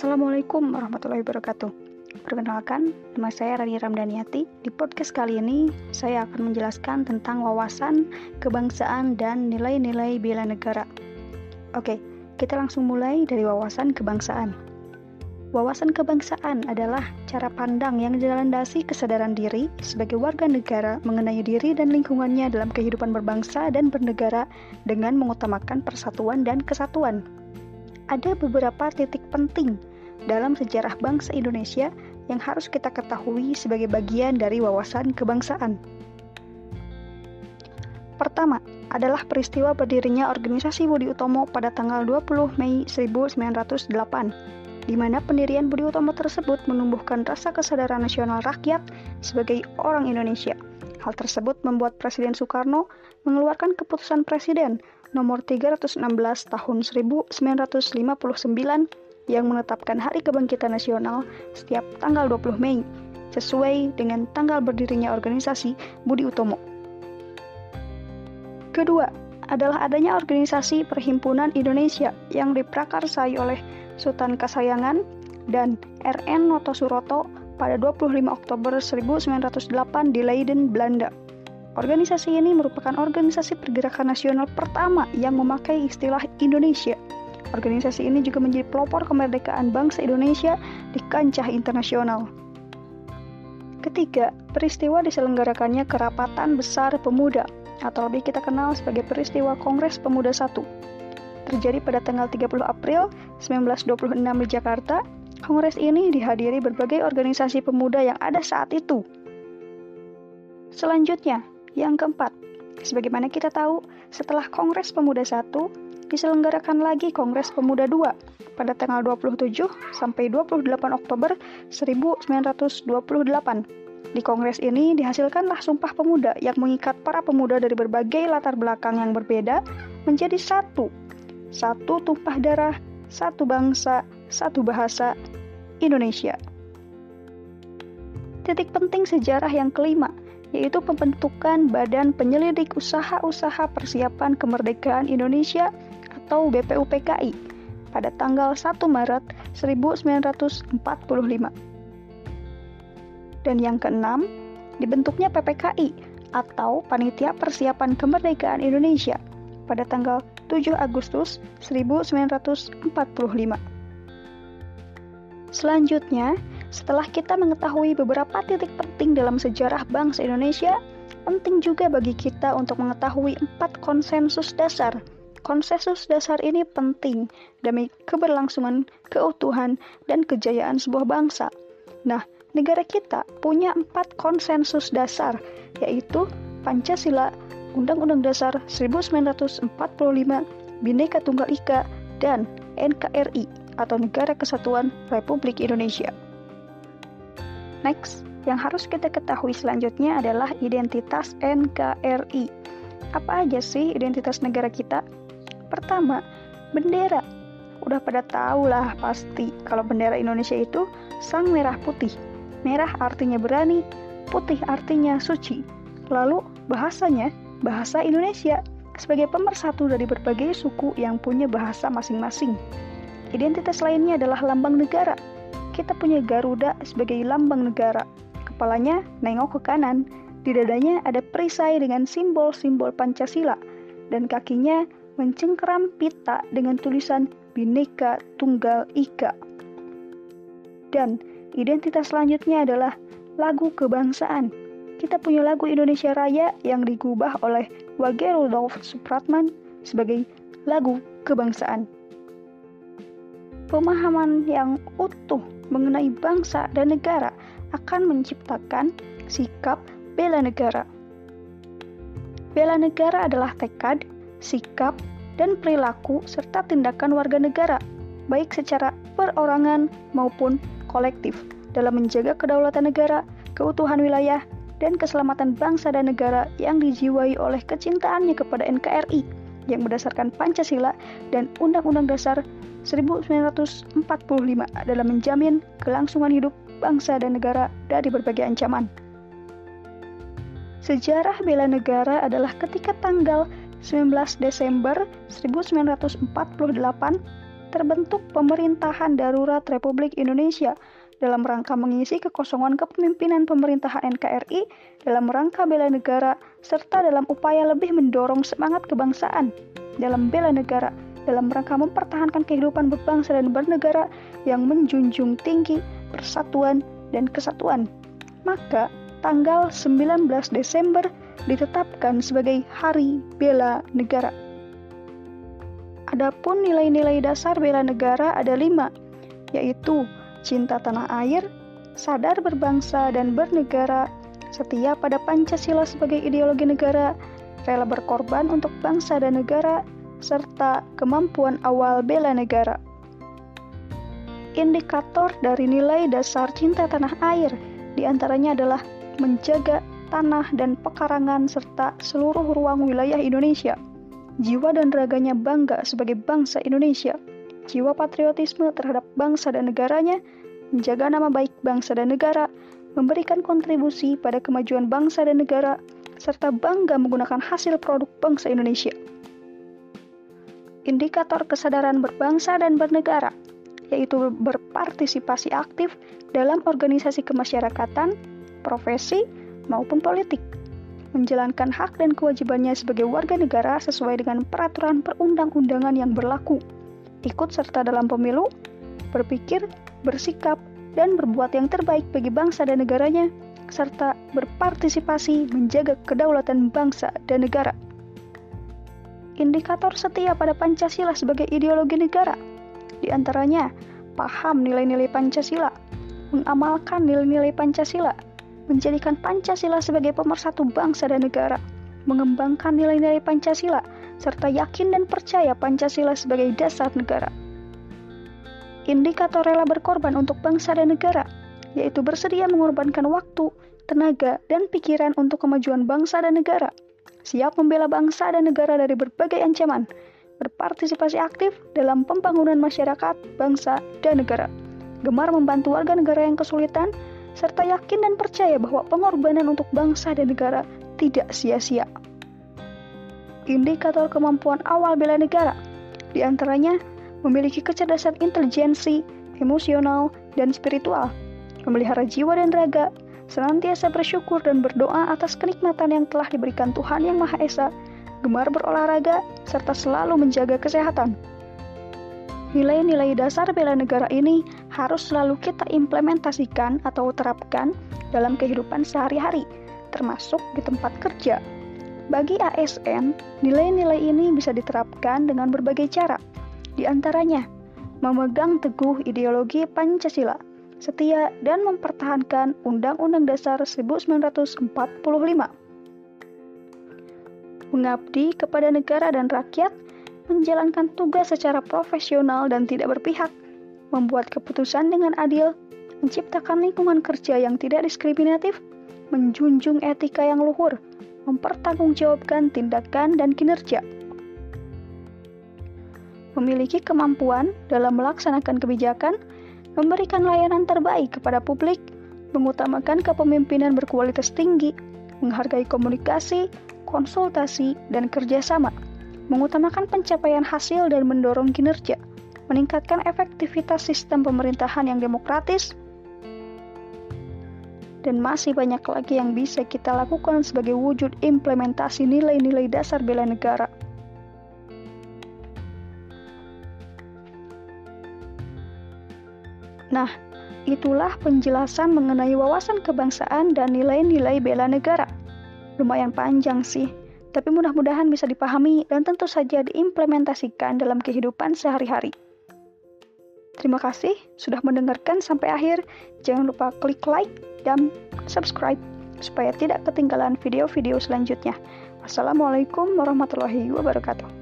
Assalamualaikum warahmatullahi wabarakatuh. Perkenalkan, nama saya Rani Ramdaniati. Di podcast kali ini, saya akan menjelaskan tentang wawasan, kebangsaan, dan nilai-nilai bela negara. Oke, kita langsung mulai dari wawasan kebangsaan. Wawasan kebangsaan adalah cara pandang yang dilandasi kesadaran diri sebagai warga negara mengenai diri dan lingkungannya dalam kehidupan berbangsa dan bernegara dengan mengutamakan persatuan dan kesatuan ada beberapa titik penting dalam sejarah bangsa Indonesia yang harus kita ketahui sebagai bagian dari wawasan kebangsaan. Pertama, adalah peristiwa berdirinya organisasi Budi Utomo pada tanggal 20 Mei 1908, di mana pendirian Budi Utomo tersebut menumbuhkan rasa kesadaran nasional rakyat sebagai orang Indonesia. Hal tersebut membuat Presiden Soekarno mengeluarkan keputusan presiden nomor 316 tahun 1959 yang menetapkan Hari Kebangkitan Nasional setiap tanggal 20 Mei sesuai dengan tanggal berdirinya organisasi Budi Utomo. Kedua, adalah adanya organisasi Perhimpunan Indonesia yang diprakarsai oleh Sultan Kasayangan dan RN Noto Suroto pada 25 Oktober 1908 di Leiden, Belanda. Organisasi ini merupakan organisasi pergerakan nasional pertama yang memakai istilah Indonesia. Organisasi ini juga menjadi pelopor kemerdekaan bangsa Indonesia di kancah internasional. Ketiga, peristiwa diselenggarakannya Kerapatan Besar Pemuda atau lebih kita kenal sebagai peristiwa Kongres Pemuda I. Terjadi pada tanggal 30 April 1926 di Jakarta. Kongres ini dihadiri berbagai organisasi pemuda yang ada saat itu. Selanjutnya, yang keempat, sebagaimana kita tahu, setelah Kongres Pemuda I diselenggarakan lagi Kongres Pemuda II pada tanggal 27 sampai 28 Oktober 1928. Di kongres ini dihasilkanlah Sumpah Pemuda yang mengikat para pemuda dari berbagai latar belakang yang berbeda menjadi satu. Satu tumpah darah, satu bangsa, satu bahasa, Indonesia. Titik penting sejarah yang kelima yaitu pembentukan Badan Penyelidik Usaha-Usaha Persiapan Kemerdekaan Indonesia atau BPUPKI pada tanggal 1 Maret 1945. Dan yang keenam, dibentuknya PPKI atau Panitia Persiapan Kemerdekaan Indonesia pada tanggal 7 Agustus 1945. Selanjutnya, setelah kita mengetahui beberapa titik penting dalam sejarah bangsa Indonesia, penting juga bagi kita untuk mengetahui empat konsensus dasar. Konsensus dasar ini penting demi keberlangsungan, keutuhan, dan kejayaan sebuah bangsa. Nah, negara kita punya empat konsensus dasar, yaitu Pancasila, Undang-Undang Dasar 1945, Bhinneka Tunggal Ika, dan NKRI atau Negara Kesatuan Republik Indonesia. Next, yang harus kita ketahui selanjutnya adalah identitas NKRI. Apa aja sih identitas negara kita? Pertama, bendera. Udah pada tahu lah pasti kalau bendera Indonesia itu sang merah putih. Merah artinya berani, putih artinya suci. Lalu bahasanya bahasa Indonesia sebagai pemersatu dari berbagai suku yang punya bahasa masing-masing. Identitas lainnya adalah lambang negara kita punya Garuda sebagai lambang negara. Kepalanya nengok ke kanan, di dadanya ada perisai dengan simbol-simbol Pancasila, dan kakinya mencengkeram pita dengan tulisan Bhinneka Tunggal Ika. Dan identitas selanjutnya adalah lagu kebangsaan. Kita punya lagu Indonesia Raya yang digubah oleh Wage Rudolf Supratman sebagai lagu kebangsaan. Pemahaman yang utuh mengenai bangsa dan negara akan menciptakan sikap bela negara. Bela negara adalah tekad, sikap, dan perilaku serta tindakan warga negara, baik secara perorangan maupun kolektif, dalam menjaga kedaulatan negara, keutuhan wilayah, dan keselamatan bangsa dan negara yang dijiwai oleh kecintaannya kepada NKRI yang berdasarkan Pancasila dan Undang-Undang Dasar 1945 dalam menjamin kelangsungan hidup bangsa dan negara dari berbagai ancaman. Sejarah bela negara adalah ketika tanggal 19 Desember 1948 terbentuk pemerintahan darurat Republik Indonesia dalam rangka mengisi kekosongan kepemimpinan pemerintahan NKRI dalam rangka bela negara serta dalam upaya lebih mendorong semangat kebangsaan dalam bela negara dalam rangka mempertahankan kehidupan berbangsa dan bernegara yang menjunjung tinggi persatuan dan kesatuan. Maka tanggal 19 Desember ditetapkan sebagai Hari Bela Negara. Adapun nilai-nilai dasar bela negara ada lima, yaitu cinta tanah air, sadar berbangsa dan bernegara, setia pada Pancasila sebagai ideologi negara, rela berkorban untuk bangsa dan negara, serta kemampuan awal bela negara. Indikator dari nilai dasar cinta tanah air di antaranya adalah menjaga tanah dan pekarangan serta seluruh ruang wilayah Indonesia – jiwa dan raganya bangga sebagai bangsa Indonesia, jiwa patriotisme terhadap bangsa dan negaranya, menjaga nama baik bangsa dan negara, memberikan kontribusi pada kemajuan bangsa dan negara, serta bangga menggunakan hasil produk bangsa Indonesia. Indikator kesadaran berbangsa dan bernegara, yaitu berpartisipasi aktif dalam organisasi kemasyarakatan, profesi, maupun politik menjalankan hak dan kewajibannya sebagai warga negara sesuai dengan peraturan perundang-undangan yang berlaku, ikut serta dalam pemilu, berpikir, bersikap, dan berbuat yang terbaik bagi bangsa dan negaranya, serta berpartisipasi menjaga kedaulatan bangsa dan negara. Indikator setia pada Pancasila sebagai ideologi negara, di antaranya paham nilai-nilai Pancasila, mengamalkan nilai-nilai Pancasila, menjadikan Pancasila sebagai pemersatu bangsa dan negara, mengembangkan nilai-nilai Pancasila, serta yakin dan percaya Pancasila sebagai dasar negara. Indikator rela berkorban untuk bangsa dan negara, yaitu bersedia mengorbankan waktu, tenaga, dan pikiran untuk kemajuan bangsa dan negara, siap membela bangsa dan negara dari berbagai ancaman, berpartisipasi aktif dalam pembangunan masyarakat, bangsa, dan negara, gemar membantu warga negara yang kesulitan, serta yakin dan percaya bahwa pengorbanan untuk bangsa dan negara tidak sia-sia. Indikator kemampuan awal bela negara, di antaranya memiliki kecerdasan intelijensi, emosional, dan spiritual, memelihara jiwa dan raga, senantiasa bersyukur dan berdoa atas kenikmatan yang telah diberikan Tuhan Yang Maha Esa, gemar berolahraga, serta selalu menjaga kesehatan. Nilai-nilai dasar bela negara ini harus selalu kita implementasikan atau terapkan dalam kehidupan sehari-hari, termasuk di tempat kerja. Bagi ASN, nilai-nilai ini bisa diterapkan dengan berbagai cara, di antaranya memegang teguh ideologi Pancasila, setia dan mempertahankan Undang-Undang Dasar 1945, mengabdi kepada negara dan rakyat menjalankan tugas secara profesional dan tidak berpihak, membuat keputusan dengan adil, menciptakan lingkungan kerja yang tidak diskriminatif, menjunjung etika yang luhur, mempertanggungjawabkan tindakan dan kinerja. Memiliki kemampuan dalam melaksanakan kebijakan, memberikan layanan terbaik kepada publik, mengutamakan kepemimpinan berkualitas tinggi, menghargai komunikasi, konsultasi, dan kerjasama mengutamakan pencapaian hasil dan mendorong kinerja, meningkatkan efektivitas sistem pemerintahan yang demokratis, dan masih banyak lagi yang bisa kita lakukan sebagai wujud implementasi nilai-nilai dasar bela negara. Nah, itulah penjelasan mengenai wawasan kebangsaan dan nilai-nilai bela negara. Lumayan panjang sih, tapi mudah-mudahan bisa dipahami dan tentu saja diimplementasikan dalam kehidupan sehari-hari. Terima kasih sudah mendengarkan sampai akhir. Jangan lupa klik like dan subscribe supaya tidak ketinggalan video-video selanjutnya. Wassalamualaikum warahmatullahi wabarakatuh.